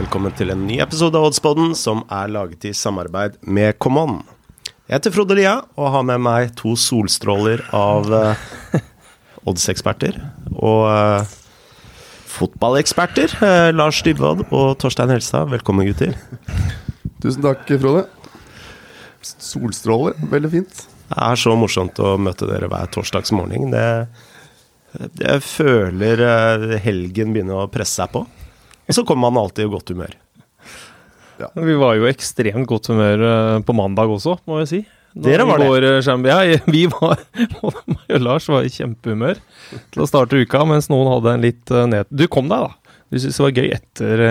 velkommen til en ny episode av Oddspodden som er laget i samarbeid med Common. Jeg heter Frode Lia og har med meg to solstråler av uh, oddseksperter. Og uh, fotballeksperter. Uh, Lars Dybwad og Torstein Helstad, velkommen, gutter. Tusen takk, Frode. Solstråler, veldig fint. Det er så morsomt å møte dere hver torsdags morgen. Det, jeg føler helgen begynner å presse seg på. Og så kommer man alltid i godt humør. Ja. Vi var jo ekstremt godt humør eh, på mandag også, må jeg si. Dere var går, det? Eh, ja, vi var meg og Lars var i kjempehumør til å starte uka, mens noen hadde en litt eh, ned... Du kom deg, da. Du syntes det var gøy etter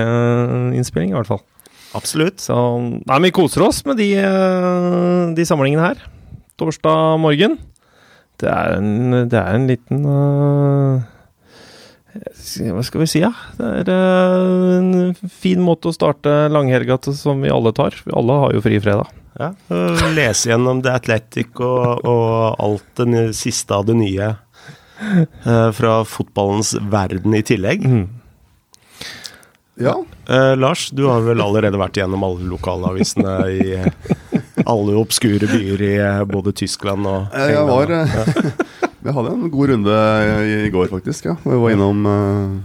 innspilling, i hvert fall. Absolutt. Så nei, vi koser oss med de, de samlingene her. Torsdag morgen. Det er en, det er en liten uh, hva skal vi si, ja? Det er uh, en fin måte å starte langhelga som vi alle tar. Vi alle har jo fri fredag. Ja, Lese gjennom The Athletic og, og alt det siste av det nye uh, fra fotballens verden i tillegg. Mm. Ja. Eh, Lars, du har vel allerede vært gjennom alle lokalavisene i alle obskure byer i både Tyskland og England? Jeg var, Vi hadde en god runde i, i går, faktisk. ja Vi var innom uh,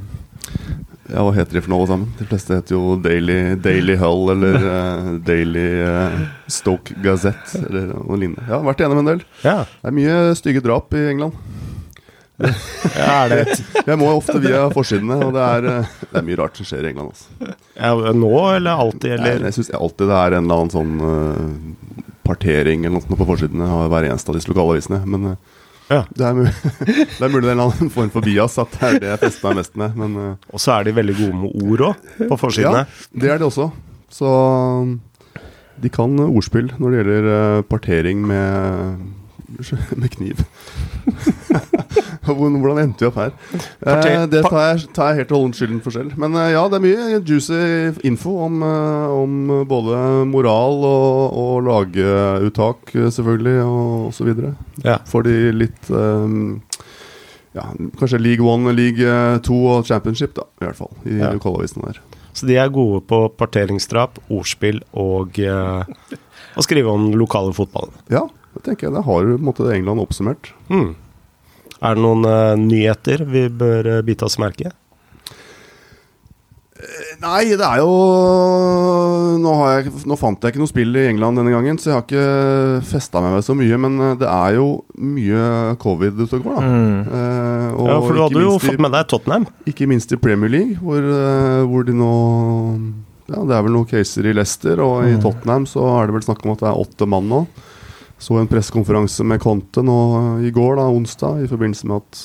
Ja, hva heter de for noe sammen? De fleste heter jo Daily, Daily Hull eller uh, Daily uh, Stoke Gazette eller noe lignende. Ja, vært igjennom en del. Ja. Det er mye stygge drap i England. ja, er det Jeg må ofte via forsidene, og det er, det er, mye rart som skjer i England. Altså. Ja, nå eller alltid? Eller? Nei, jeg syns alltid det er en eller annen sånn partering eller noe på forsidene av hver eneste av disse lokalavisene. Men ja. Det, er det, er mulig det er en annen form for bias at det er det jeg fester meg mest med. Men, uh, og så er de veldig gode med ord òg, på forsidene. Ja, det er de også. Så de kan ordspill når det gjelder uh, partering med, med kniv. Hvordan endte vi opp her? Eh, det tar jeg, tar jeg, helt og holdent skylden for selv. Men eh, ja, det er mye juicy info om, eh, om både moral og, og laguttak, selvfølgelig, og osv. Ja. For de litt um, ja, Kanskje League One, League Two og Championship, da, i hvert fall. I ja. lokalavisene der. Så de er gode på parteringsdrap, ordspill og uh, å skrive om den lokale fotballen. Ja, det tenker jeg. Det har på en måte England oppsummert. Mm. Er det noen uh, nyheter vi bør uh, bite oss merke i? Eh, nei, det er jo nå, jeg, nå, fant jeg ikke noe spill i England denne gangen, så jeg har ikke festa meg med så mye. Men det er jo mye covid ute og går, da. Mm. Uh, ja, for du hadde jo fått med deg Tottenham. Ikke minst i Premier League, hvor, hvor de nå Ja, det er vel noen caser i Leicester, og mm. i Tottenham så er det vel snakk om at det er åtte mann nå. Så en pressekonferanse med Conte nå i går, da, onsdag, i forbindelse med at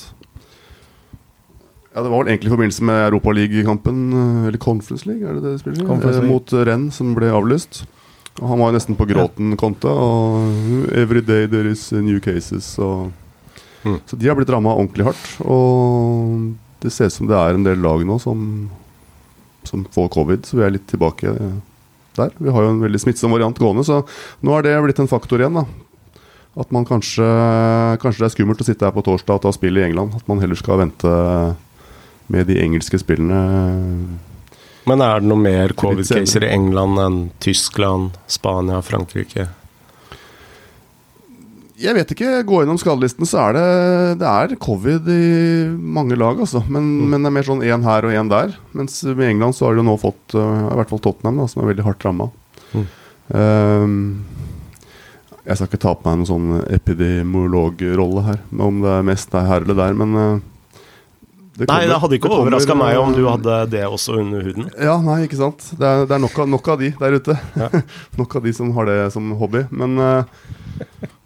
Ja, det var vel egentlig i forbindelse med Europaliga-kampen, eh, eller Conference League, er det det de spiller? League. mot Renn, som ble avlyst. Og han var jo nesten på gråten, Conte. Og 'Every day there is new cases'. Og, mm. Så de har blitt ramma ordentlig hardt. Og det ser ut som det er en del lag nå som, som får covid, så vi er litt tilbake der. Vi har jo en veldig smittsom variant gående, så nå er det blitt en faktor igjen. da At man kanskje, kanskje det er skummelt å sitte her på torsdag og ta spill i England. At man heller skal vente med de engelske spillene. Men er det noe mer covid-caser i England enn Tyskland, Spania, Frankrike? Jeg vet ikke. Gå gjennom skadelisten, så er det, det er covid i mange lag, altså. Men, mm. men, det er mer sånn én her og én der. Mens med England så har de nå fått uh, i hvert fall Tottenham, da, som er veldig hardt ramma. Mm. Um, jeg skal ikke ta på meg noen sånn epidemiologrolle her, om det er mest det her eller der, men uh, det kommer, nei, det hadde ikke overraska meg om du hadde det også under huden. Ja, nei, ikke sant. Det er, det er nok, av, nok, av, de der ute. Ja. nok av de som har det som hobby. Men uh,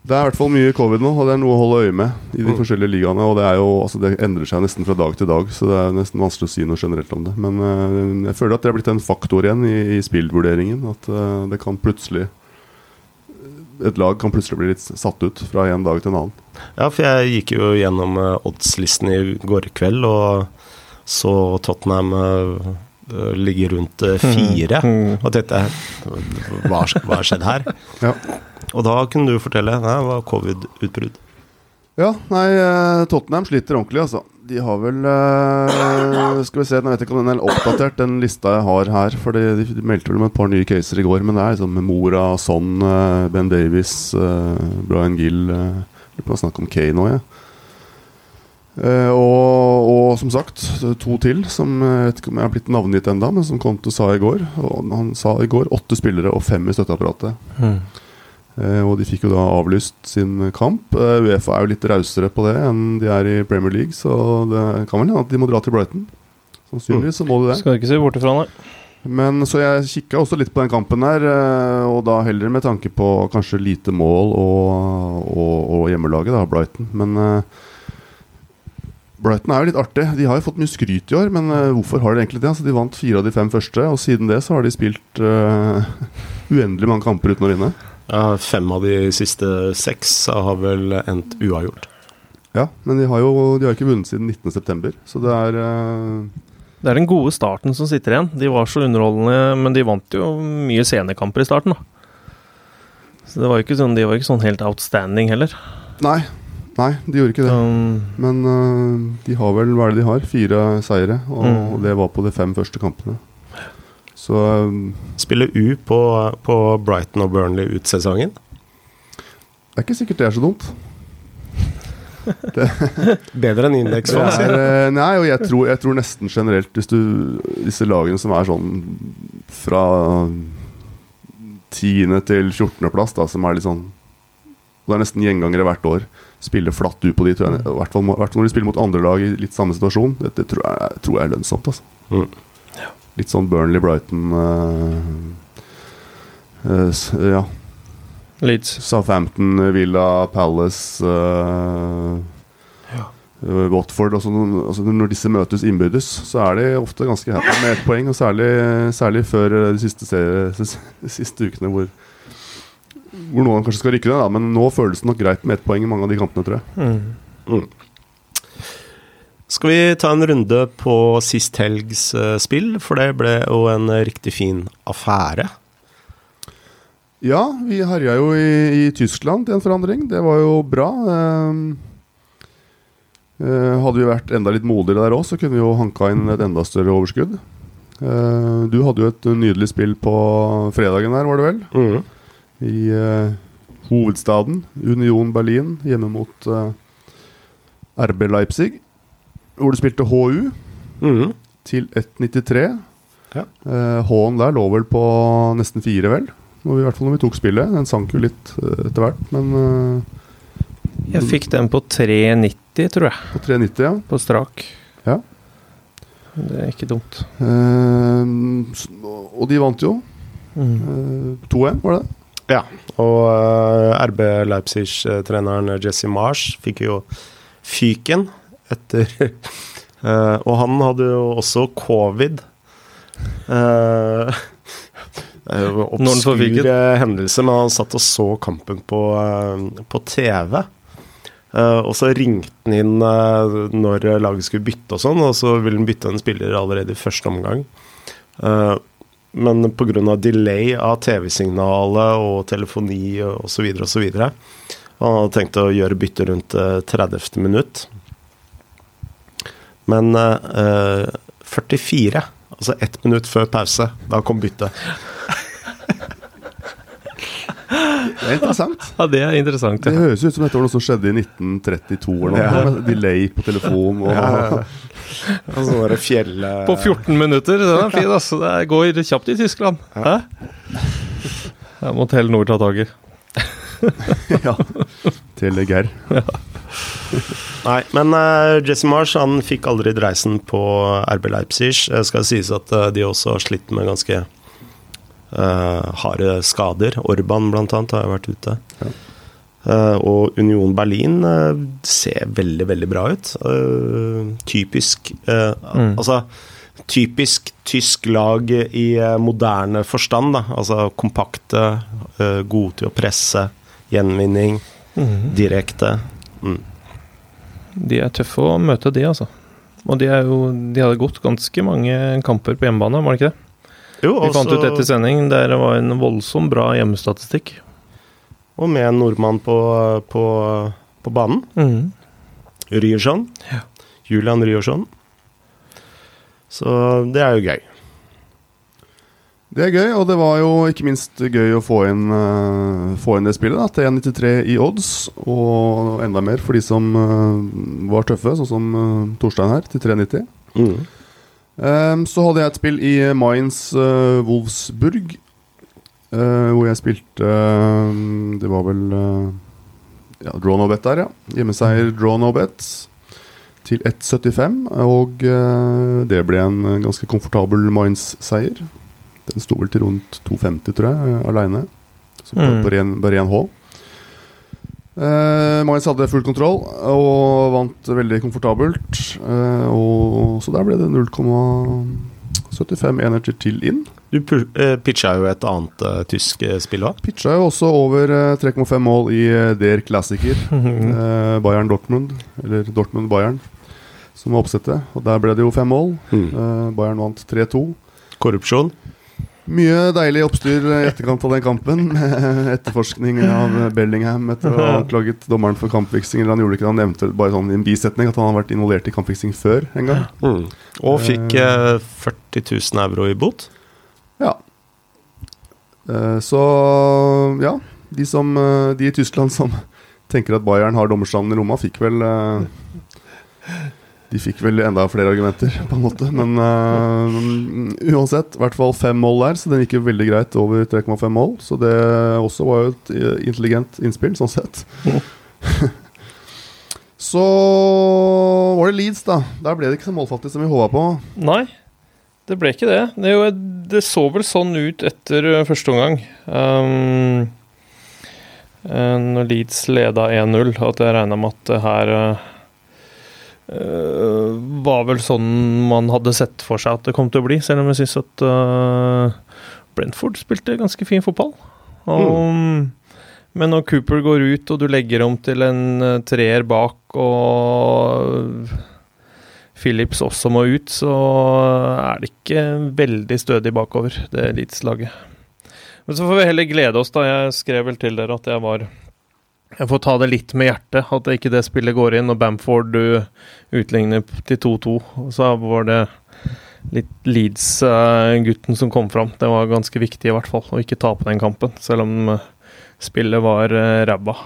det er i hvert fall mye covid nå, og det er noe å holde øye med i de mm. forskjellige ligaene. Og det, jo, altså det, endrer seg nesten fra dag til dag, så det er nesten vanskelig å si noe generelt om det. Men uh, jeg føler at det er blitt en faktor igjen i, i spillvurderingen. At uh, det kan plutselig Et lag kan plutselig bli litt satt ut fra en dag til en annen. Ja, for jeg gikk jo gjennom uh, oddslisten i går kveld og så Tottenham ligge rundt fire. Mm. mm. Og tenkte hva har skjedd her? Ja. Og da kunne du fortelle. Nei, det var covid-utbrudd. Ja, nei, eh, Tottenham sliter ordentlig, altså. De har vel eh, Skal vi se, jeg vet ikke om den er oppdatert, den lista jeg har her. For de, de meldte vel om et par nye caser i går. Men det er liksom Mora, Son, eh, Ben Davies, eh, Brian Gill uh, Lurer på å snakke om Kane nå, jeg. Eh, og, og som sagt, to til som jeg vet ikke om jeg har blitt navngitt enda men som Konto sa i går. Og han sa i går åtte spillere og fem i støtteapparatet. Eh, og de fikk jo da avlyst sin kamp. Eh, Uefa er jo litt rausere på det enn de er i Premier League, så det kan vel hende at de må dra til Brighton. Sannsynligvis så må de det. Skal ikke se bort ifra nei. Men Så jeg kikka også litt på den kampen der, eh, og da heller med tanke på kanskje lite mål og, og, og hjemmelaget, da, Brighton. Men uh, Brighton er jo litt artig. De har jo fått mye skryt i år, men uh, hvorfor har de egentlig det? Altså, de vant fire av de fem første, og siden det så har de spilt uh, uendelig mange kamper uten å vinne. Ja, fem av de siste seks har vel endt uavgjort. Ja, men de har jo de har ikke vunnet siden 19.9., så det er uh... Det er den gode starten som sitter igjen. De var så underholdende, men de vant jo mye scenekamper i starten, da. Så det var jo ikke sånn, de var ikke sånn helt outstanding heller. Nei, nei, de gjorde ikke det. Um, Men uh, de har vel hva er det de har? Fire seire, og Mm. det var på de fem første kampene. Så øh, Spiller U på, på Brighton og Burnley ut sesongen. det er ikke sikkert det er så dumt. Bedre enn Det indeksfond, er, sier jeg. øh, nei, og jeg tror, jeg tror nesten generelt Hvis du Disse lagene som er sånn fra tiende til 14. plass, da, som er litt sånn Det er nesten gjengangere hvert år. Spiller flatt ut på de, tror jeg. I hvert fall, når de spiller mot andre lag i litt samme situasjon. Det tror jeg, tror jeg er lønnsomt, altså. Mm. Litt sånn Burnley-Brighton Ja. Leeds. Southampton, Villa, Palace uh, Watford altså, altså, Når disse møtes innbyrdes, så er de ofte ganske happy med ett poeng. Og særlig, særlig før eh, de siste, serie, de siste ukene hvor Hvor noen kanskje skal rykke ned. Men nå føles det nok greit med ett poeng i mange av de kampene, tror jeg. Mm. Skal vi ta en runde på sist helgs eh, spill, for det ble jo en riktig fin affære. Ja, vi herja jo i, i Tyskland til en forandring. Det var jo bra. Ehm, eh, hadde vi vært enda litt modigere der òg, så kunne vi jo hanka inn et enda større overskudd. Eh, du hadde jo et nydelig spill på fredagen der, var det vel? Mm. I eh, hovedstaden. Union Berlin hjemme mot eh, RB Leipzig. Hvor du spilte HU Mm. til 1,93. Ja. Eh, H-en der lå vel på nesten fire, vel? Når vi, I hvert fall når vi tok spillet. Den sank jo litt eh, etter hvert, men eh, Jeg fikk den på 3,90, tror jeg. på 3,90, ja. På strak. Ja. Det er ikke dumt. Eh, og de vant jo. Mm. Eh, 2-1, var det det? Ja, og RB Leipzig-treneren Jesse Marsh fikk jo fyken etter uh, Og han hadde jo også covid. Uh, obskur eh, hendelse, men han satt og så kampen på, uh, på TV. Uh, og så ringte han inn eh, når laget skulle bytte og sånn, og så ville han bytte en spiller allerede i første omgang. Uh, men pga. delay av TV-signalet og telefoni osv. osv. Han hadde tenkt å gjøre bytte rundt eh, 30. minutt. Men uh, 44, altså ett minutt før pause, da kom byttet. Det er interessant. Ja, det er interessant. Det høres ut som dette var noe som skjedde i 1932 eller noe. Ja. Delay på telefon og Ja, Og så var det fjell... eh, På 14 minutter, den er fin, altså. Det går kjapt i Tyskland. Hæ? Jeg må Telenor ta tak i. ja. Teleger. Nei, men uh, Jesse Marsh han fikk aldri dreisen på RB Leipzig. Det skal sies at uh, de også har slitt med ganske uh, harde skader. Orban blant annet har jo vært ute. Ja. Uh, og Union Berlin uh, ser veldig, veldig bra ut. Uh, typisk eh, Mm. Altså typisk tysk lag i eh, moderne forstand, da. Altså kompakte, eh, gode til å presse, gjenvinning, direkte. Mm. De er tøffe å møte, de, altså. Og de, jo, de hadde gått ganske mange kamper på hjemmebane, var det ikke det? Jo, Vi fant ut etter sending der det var en voldsomt bra hjemmestatistikk. Og med en nordmann på, på, på banen. Mm. Ryerson. Ja. Julian Ryerson. Så det er jo gøy. Det er gøy, og det var jo ikke minst gøy å få inn, uh, få inn det spillet. da, Til 1,93 i odds, og enda mer for de som uh, var tøffe, sånn som uh, Torstein her, til 3,90. Mm. Um, så hadde jeg et spill i Mainz Wolfsburg, hvor jeg spilte Det var vel ja, Draw No Bet der, ja. Hjemmeseier Draw No Bet til 1,75, og det ble en ganske komfortabel Mainz-seier. Den sto vel til rundt 2,50, tror jeg, aleine. Mm. Bare én H. Eh, Mainz hadde full kontroll og vant veldig komfortabelt. Eh, og, så der ble det 0,75 enheter til inn. Du uh, pitcha jo et annet uh, tysk spill òg? Pitcha jo også over 3,5 mål i Der Klassiker. Bayern Dortmund, eller Dortmund Bayern, som var oppsettet. Og der ble det jo fem mål. Mm. Bayern vant 3-2. Korrupsjon? Mye deilig oppstyr i etterkant av den kampen. Etterforskning av Bellingham etter å ha anklaget dommeren for kampfiksing. Eller han gjorde ikke det, han nevnte bare sånn i en bisetning at han har vært involvert i kampfiksing før en gang. Mm. Og fikk eh, 40 000 euro i bot. Ja. Eh, så ja. De, som, eh, de i Tyskland som tenker at Bayern har dommerstanden i Roma, fikk vel eh, de fikk vel enda flere argumenter, på en måte. Men uh, uansett, i hvert fall fem mål der, så den gikk jo veldig greit over 3,5 mål. Så det også var jo et eh, intelligent innspill, sånn sett. så var det Leeds, da. Der ble det ikke så målfattig som vi håpa på. Nei, det ble ikke det. Det, jo, det, så vel sånn ut etter eh, første omgang. Um, når Leeds leda 1-0, at jeg regna med at det her var vel sånn man hadde sett for seg at det kom til å bli, selv om jeg syns at uh, Brentford spilte ganske fin fotball. Og, mm. Men når Cooper går ut, og du legger om til en uh, treer bak, og Phillips også må ut, så er det ikke veldig stødig bakover, det eliteslaget. Men så får vi heller glede oss, da. Jeg skrev vel til dere at jeg var jeg får ta det litt med hjertet, at ikke det spillet går inn. Og Bamford du utligner til 2-2. Så var det litt Leeds-gutten som kom fram. Det var ganske viktig i hvert fall, å ikke tape den kampen, selv om eh, spillet var uh, ræva.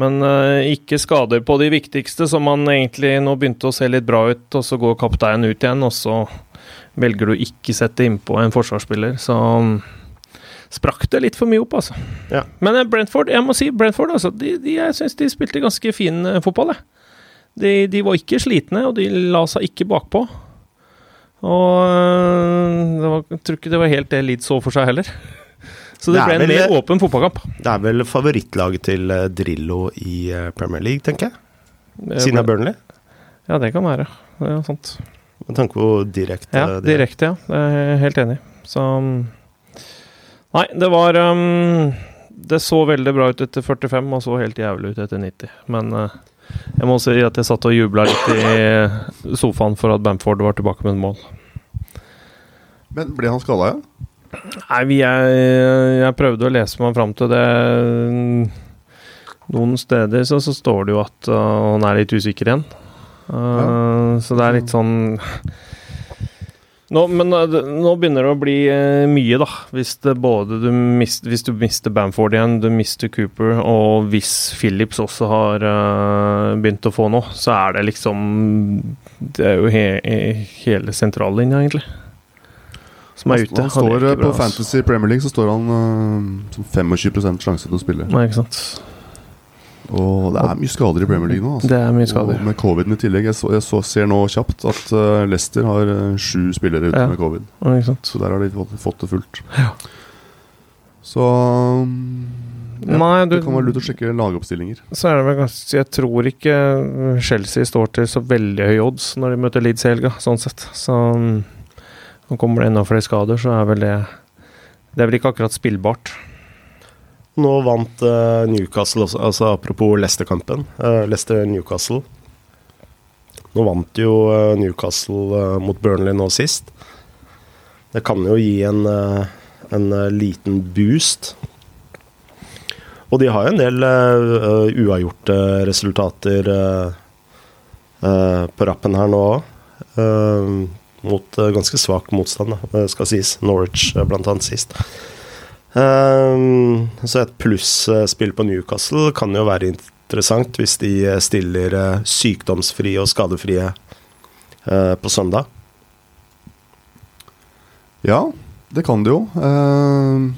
Men uh, ikke skader på de viktigste, som man egentlig nå begynte å se litt bra ut. Og så går kapteinen ut igjen, og så velger du ikke sette innpå en forsvarsspiller. Så sprakk det litt for mye opp, altså. Ja. Men eh, Brentford, jeg må si Brentford, altså, de, de, jeg syns de spilte ganske fin uh, fotball, jeg. De, de, var ikke slitne, og de la seg ikke bakpå. Og uh, var, jeg tror ikke det var helt det Leeds så for seg heller. Så det, det ble en vel, mer åpen fotballkamp. Det er vel favorittlaget til Drillo i Premier League, tenker jeg? Siden av Burnley? Ja, det kan være. Det er sant. Med tanke på direkte Ja, direkte, ja. Det er jeg helt enig i. Så Nei, det var um, Det så veldig bra ut etter 45 og så helt jævlig ut etter 90. Men uh, jeg må si at jeg satt og jubla litt i sofaen for at Bamford var tilbake med et mål. Men ble han skada igjen? Nei, jeg, jeg, prøvde å lese meg fram til det. Noen steder så, så står det jo at uh, han er litt usikker igjen. Uh, ja. Så det er litt sånn nå, men eh, nå begynner det å bli uh, mye, da. Hvis, du mist, hvis, du mister Bamford igjen, du mister Cooper, og hvis Phillips også har uh, begynt å få noe, så er det liksom Det er jo he, hele sentrallinja, egentlig, som er ute. Han står bra, På altså. Fantasy Premier League så står han uh, 25 sjanse til å spille. Nei, ikke sant og det er mye skader i Premier League nå. Altså. Det er mye skader. Og med covid i tillegg. Jeg, så, jeg så, ser nå kjapt at uh, Leicester har uh, sju spillere ute ja. med covid. Ja, så der har de fått, fått det fullt. Ja. Så ja, Nei, du, Det kan være lurt å sjekke lagoppstillinger. Så er det vel ganske Jeg tror ikke Chelsea står til så veldig høye odds når de møter Leeds i helga, sånn sett. Så um, nå kommer det enda flere skader, så er vel det Det er vel ikke akkurat spillbart. Nå vant uh, Newcastle også, altså apropos Leicester-kampen. Uh, Leicester-Newcastle. Nå vant jo uh, Newcastle mot Burnley nå sist. Det kan jo gi en, en liten boost. Og de har jo en del uavgjorte resultater på rappen her nå òg. mot ganske svak motstand, da, skal sies. Norwich blant annet sist. Uh, så et plusspill på Newcastle kan jo være interessant hvis de stiller sykdomsfrie og skadefrie på søndag. Ja, det kan det jo. Uh,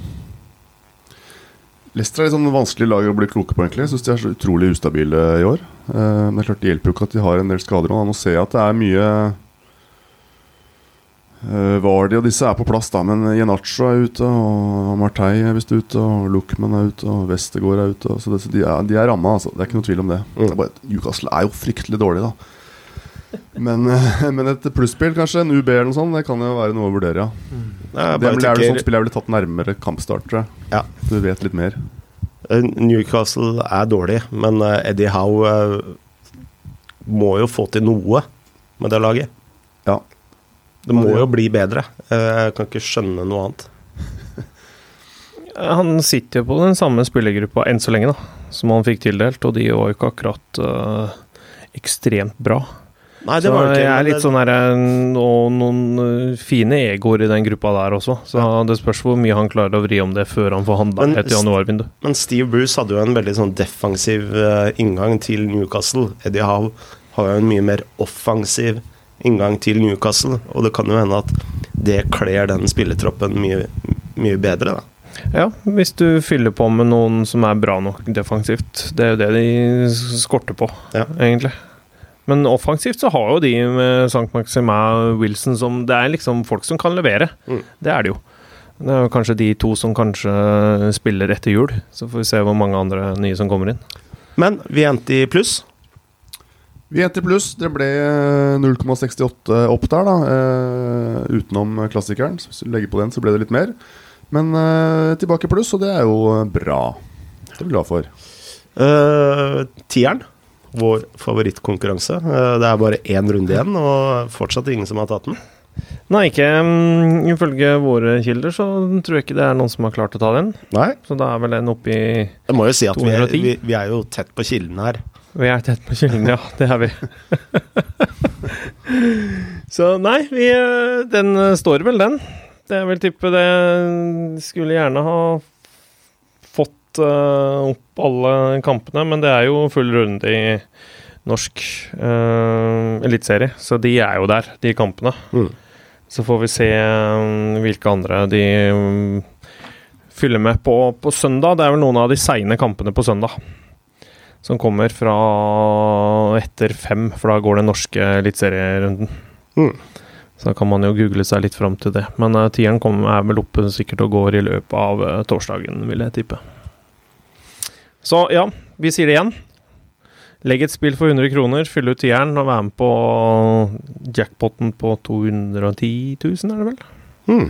Leicester er litt sånn vanskelig lag å bli kloke på, egentlig. Jeg syns de er så utrolig ustabile i år. Uh, men det er klart det hjelper jo ikke at de har en del skader. Nå ser jeg at det er mye Uh, Vardy og disse er på plass, da, men Jenacho er ute, og Martei er visst ute, og Luckman er ute, og Westergård er ute. Så, det, de er, de er ramma, altså. Det er ikke noe tvil om det. Mm. det er Newcastle er jo fryktelig dårlig, da. Men, uh, men et plusspill, kanskje, en UB eller noe sånt, det kan jo være noe å vurdere, ja. Mm. det er, vel, sånt spill jeg ville tatt nærmere kampstart, tror jeg. Ja. Du vet litt mer. Eh, Newcastle er dårlig, men Eddie Howe må jo få til noe med det laget. Ja. Det må jo bli bedre. Eh, jeg kan ikke skjønne noe annet. Han sitter jo på den samme spillergruppa enn så lenge, da, som han fikk tildelt, og de var jo ikke akkurat uh, ekstremt bra. Nei, det var ikke, jeg er litt sånn her Og noen eh, fine egoer i den gruppa der også, så ja. det spørs hvor mye han klarer å vri om det før han får handla et januarvindu. Men Steve Bruce hadde jo en veldig sånn defensiv uh, inngang til Newcastle. Eddie Howe har jo en mye mer offensiv inngang til Newcastle. Og det kan jo hende at det kler den spilletroppen mye, mye bedre, da. Ja, hvis du fyller på med noen som er bra nok defensivt. Det er jo det de skorter på, ja. egentlig. Men offensivt så har jo de med St. Maxima Wilson som Det er liksom folk som kan levere. Mm. Det er det jo. Det er jo kanskje de to som kanskje spiller etter jul. Så får vi se hvor mange andre nye som kommer inn. Men vi endte i pluss. Vi endte i pluss. Det ble 0,68 opp der, da. Uh, utenom klassikeren. Så hvis du legger på den, så ble det litt mer. Men uh, tilbake i pluss, og det er jo bra. Det er vi glad for. Uh, tieren, vår favorittkonkurranse. det er bare én runde igjen, og fortsatt ingen som har tatt den. Nei, ikke um, ifølge våre kilder, så tror jeg ikke det er noen som har klart å ta den. Nei. Så da er vel den oppi 210. Jeg må jo si at vi er, vi, vi er jo tett på kilden her. Vi er tett på kyllingen, ja. Det er vi. så nei, vi, eh, den eh, står vel, den. Det er vel tippe det Skulle gjerne ha fått uh, opp alle kampene, men det er jo full runde i norsk uh, eliteserie, så de er jo der, de kampene. Mm. Så får vi se um, hvilke andre de um, fyller med på, på søndag. Det er vel noen av de seine kampene på søndag som kommer fra etter fem, for da går den norske eliteserierunden. Mm. Så da kan man jo google seg litt fram til det. Men uh, tieren kommer, er vel oppe sikkert og går i løpet av uh, torsdagen, vil jeg tippe. Så ja, vi sier det igjen. Legg et spill for 100 kroner, fyll ut tieren og vær med på jackpoten på 210 000, er det vel? Mm.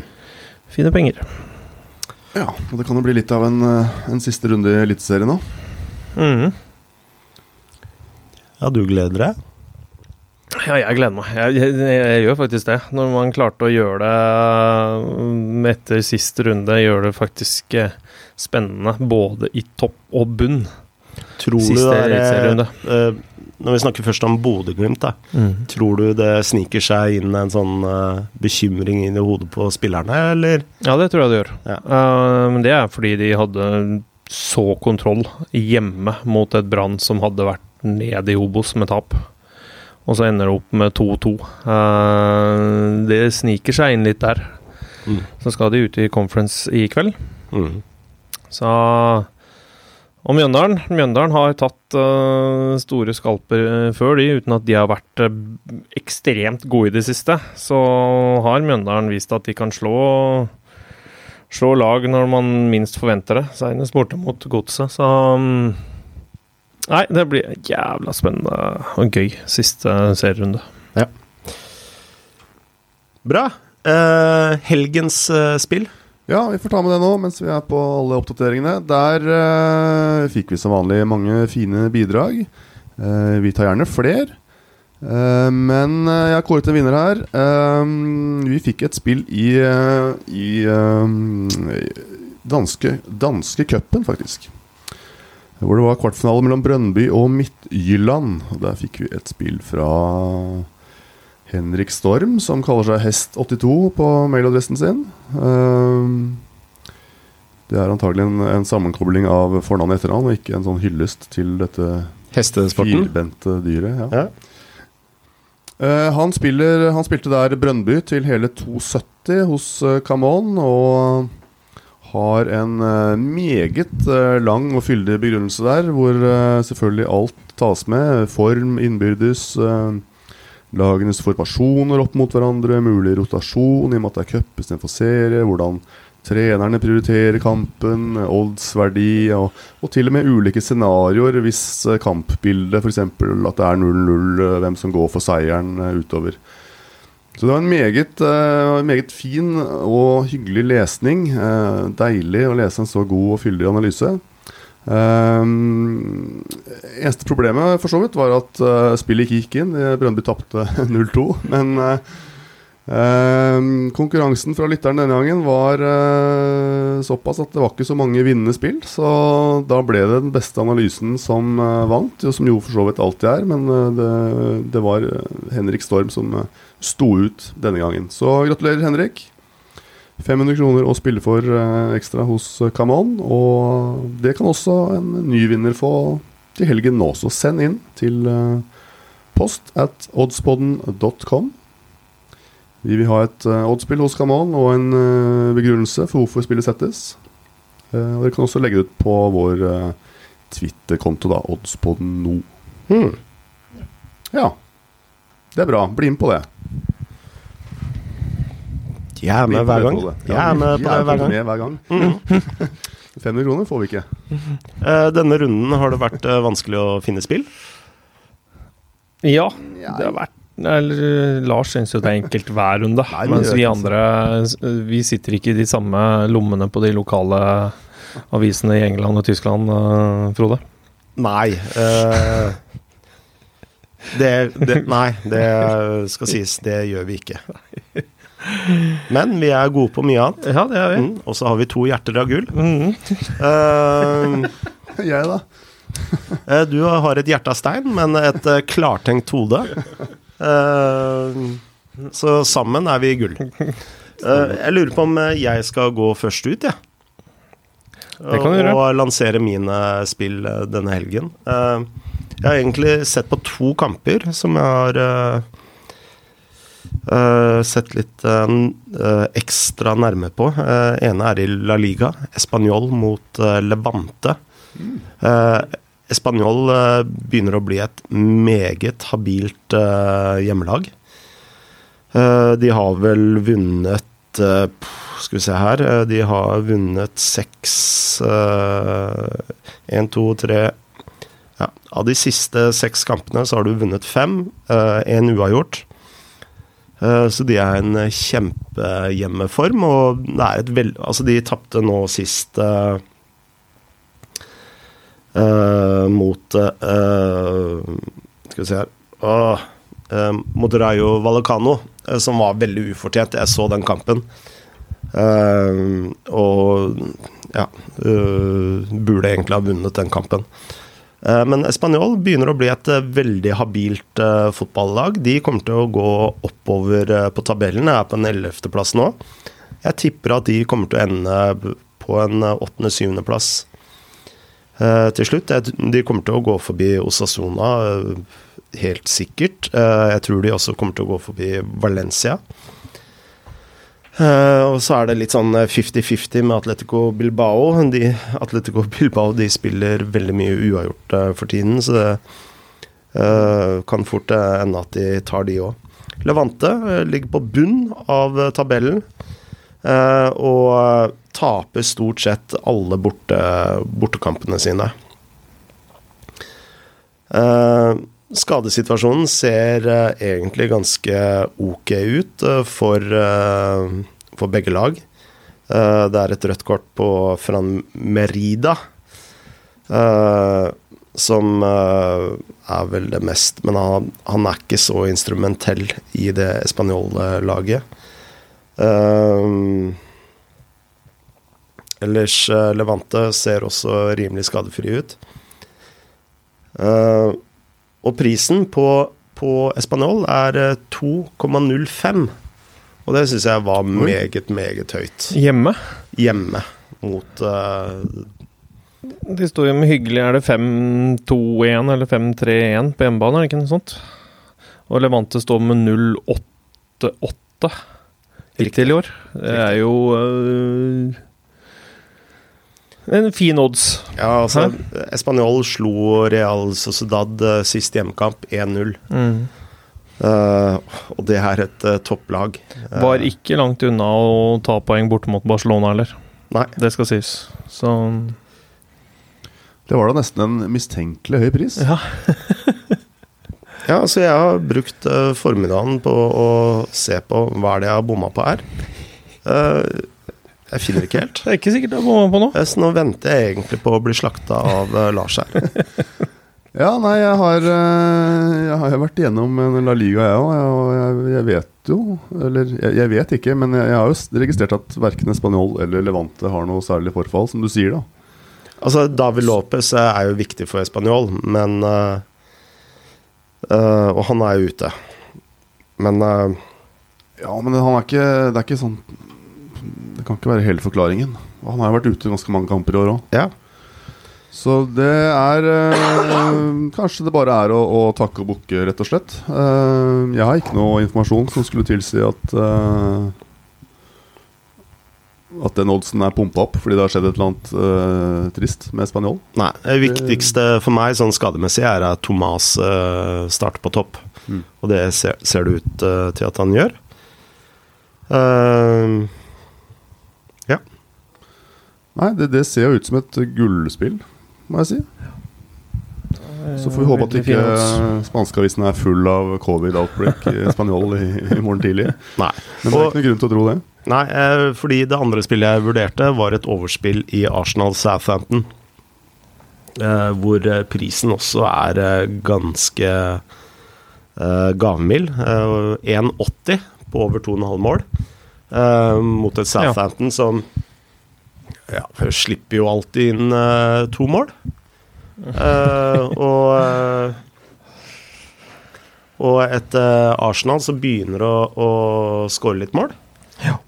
Fine penger. Ja, og det kan jo bli litt av en, eh, en siste runde i Eliteserien nå. Mm. Ja, du gleder deg? Ja, jeg gleder meg. Jeg, jeg, jeg, gjør faktisk det. Når man klarte å gjøre det mm, etter sist runde, gjør det faktisk eh, spennende både i topp og bunn. Tror Siste eliteserierunde. Uh, når vi snakker først om Bodø-Glimt, mm. tror du det sniker seg inn en sånn uh, bekymring inn i hodet på spillerne, eller? Ja, det tror jeg det gjør. Ja. Uh, men det er fordi de hadde så kontroll hjemme mot et Brann som hadde vært ned i Obos med tap. Og så ender det opp med 2-2. Uh, eh, det sniker seg inn litt der. Mm. Så skal de ut i conference i kveld. Mm. Så Og Mjøndalen Mjøndalen har tatt uh, store skalper uh, før, de, uten at de har vært ekstremt gode i det siste. Så har Mjøndalen vist at de kan slå slå lag når man minst forventer det. Senest borte mot Godset. Så um, Nei, det blir jævla spennende og gøy siste serierunde. Ja. Bra. Uh, helgens uh, spill? Ja, vi får ta med det nå mens vi er på alle oppdateringene. Der uh, fikk vi som vanlig mange fine bidrag. vi tar gjerne flere. men jeg har kåret en vinner her. vi fikk et spill i, i danske, danske cupen, faktisk. Hvor det var kvartfinale mellom Brønnby og Midtjylland. Og Der fikk vi et spill fra Henrik Storm, som kaller seg Hest82 på mailadressen sin. Ehm, Det er antagelig en, en sammenkobling av fornavn og etternavn, og ikke en sånn hyllest til dette Hestesporten. firbente dyret. Ja. Ja. Eh, han, spiller, han spilte der Brønnby til hele 2,70 hos uh, Camon, og har en eh, meget eh, lang og fyldig begrunnelse der, hvor eh, selvfølgelig alt tas med. Form, innbyrdes, lagenes formasjoner opp mot hverandre, mulig rotasjon i og med at det er cup istedenfor serie, hvordan trenerne prioriterer kampen, oddsverdi og, og til og med ulike scenarioer hvis kampbildet f.eks. at det er 0-0, eh, hvem som går for seieren utover. Så det var en meget, uh, meget fin og hyggelig lesning. Uh, deilig å lese en så god og fyldig analyse. Um, eneste problemet for så vidt var at uh, spillet ikke gikk inn. Brøndby tapte 0-2. Men konkurransen fra lytteren denne gangen var såpass at det var ikke så mange vinnende spill. Så da ble det den beste analysen som vant, jo, som jo for så vidt alltid er. Men det, det var Henrik Storm som eh, sto ut denne gangen. Så gratulerer, Henrik. 500 kroner å spille for eh, ekstra hos eh, Camon. Og det kan også en ny vinner få til helgen nå. Så send inn til eh, post at oddspodden.com. Vi vil ha et oddspill hos Camon og en eh, begrunnelse for hvorfor spillet settes. Eh, og Dere kan også legge det ut på vår eh, Twitter-konto, da, oddspodden nå. Hmm. Ja, det er bra. Bli med på det. Jeg er med hver gang. Jeg er med på det hver gang. Hver gang. 500 kroner får vi ikke. Eh, Denne runden har det vært eh, vanskelig å finne spill. Ja, det har vært eller, Lars syns jo det er enkelt hver runde, Nei, mens vi andre Vi sitter ikke i de samme lommene på de lokale avisene i England og Tyskland, eh, Frode. Nei. eh, det, det Nei, det skal sies. Det gjør vi ikke. Men vi er gode på mye annet. Ja, det er vi. Mm, og så har vi to hjerter av gull. Mm. Uh, Jeg, da? eh, du har et hjerte av stein, men et eh, klartenkt hode. Uh, så sammen er vi gull. Uh, jeg lurer på om jeg skal gå først ut, jeg. Du gjøre. Og lansere mine spill eh, denne helgen. Uh, jeg har egentlig sett på to kamper som jeg har eh, sett litt eh, ekstra nærme på. Uh, ene er i La Liga. Español mot Levante. Uh, Español begynner å bli et meget habilt hjemmelag. De har vel vunnet Skal vi se her De har vunnet seks Én, to, tre Av de siste seks kampene så har du vunnet fem. Én uavgjort. Eh, Så de er en kjempehjemmeform, og det er et veld... Altså, de tapte nå sist uh, uh, mot uh, Skal vi se her uh, eh, Mot Rayo Vallecano, eh, som var veldig ufortjent. Jeg så den kampen. Eh, og ja eh, Burde egentlig ha vunnet den kampen. Eh, Men Español begynner å bli et eh, veldig habilt eh, fotballag. De kommer til å gå oppover på tabellen. Jeg er på en ellevteplass nå. Jeg tipper at de kommer til å ende på en eh, åttende-syvendeplass eh, til slutt. De kommer til å gå forbi Osasona, helt sikkert. Jeg tror de også kommer til å gå forbi Valencia. Eh, og så er det litt sånn eh, 50-50 med Atletico Bilbao. De, Atletico Bilbao de spiller veldig mye uavgjort uh, for tiden, så det uh, kan fort eh, ende at de tar de òg. Levante eh, ligger på bunn av eh, tabellen eh, og eh, taper stort sett alle borte, bortekampene sine. Eh, skadesituasjonen ser eh, egentlig ganske ok ut eh, for, eh, for begge lag. Det er et rødt kort på Fran Merida, som er vel det mest Men han, han er ikke så instrumentell i det spanjole-laget. Eh, ellers Levante ser også rimelig skadefri ut. Eh, og prisen på, på Espanol er eh, 2,05. Og det syns jeg var meget, meget høyt. Hjemme. Hjemme mot uh, Det står jo med hyggelig Er det 5-2-1 eller 5-3-1 på hjemmebane, er det ikke noe sånt? Og Levante står med 0-8-8 hittil i år. Det er jo øh, en fin odds. Ja, altså Espanol slo Real Sociedad eh, sist hjemmekamp 1-0. Mm. Uh, og det er et uh, topplag. Var ikke langt unna å ta poeng borte mot Barcelona heller. Nei. Det skal sies. Så Det var da nesten en mistenkelig høy pris. ja. Ja, altså jeg har brukt formiddagen på å se på hva er det jeg har bomma på her. Eh, jeg finner ikke helt. Det er ikke sikkert det er bomma på nå. Eh, Så nå venter jeg egentlig på å bli slakta av eh, Lars her. Ja, nei, jeg har, eh, jeg har vært igjennom en La Liga, jeg òg. Og jeg, jeg vet jo Eller jeg, jeg vet ikke, men jeg, jeg har jo registrert at verken Spanjol eller Levante har noe særlig forfall, som du sier, da. Altså, David Lopez eh, er jo viktig for Spanjol, men eh, eh, Og han er jo ute. Men eh, Ja, men han er ikke Det er ikke sånn Det kan ikke være hele forklaringen. Han har jo vært ute ganske mange kamper i år òg. ja. Så det er øh, Kanskje det bare er å, å takke og bukke, rett og slett. Uh, jeg har ikke noe informasjon som skulle tilsi at uh, At den oddsen er pumpa opp fordi det har skjedd et eller annet uh, trist med spanjol. Nei. Det viktigste for meg sånn skademessig er at Thomas starter på topp. Mm. Og det ser, ser det ut til at han gjør. Eh, Nei, det, det ser jo ut som et gullspill, må jeg si. Så får vi håpe at ikke spanskeavisen er full av covid-outbreak i spanjol i, i morgen tidlig. nei. Men det er ikke noe grunn til å tro det. Nei, eh, fordi det andre spillet jeg vurderte, var et overspill i Arsenal Southampton. Eh, hvor eh, prisen også er eh, ganske gavmild. Eh, 1,80 på over 2,5 mål. Eh, mot et Southampton som ja, slipper jo alltid inn uh, to mål. Uh, og eh, og et eh, Arsenal så begynner å, å skåre litt mål.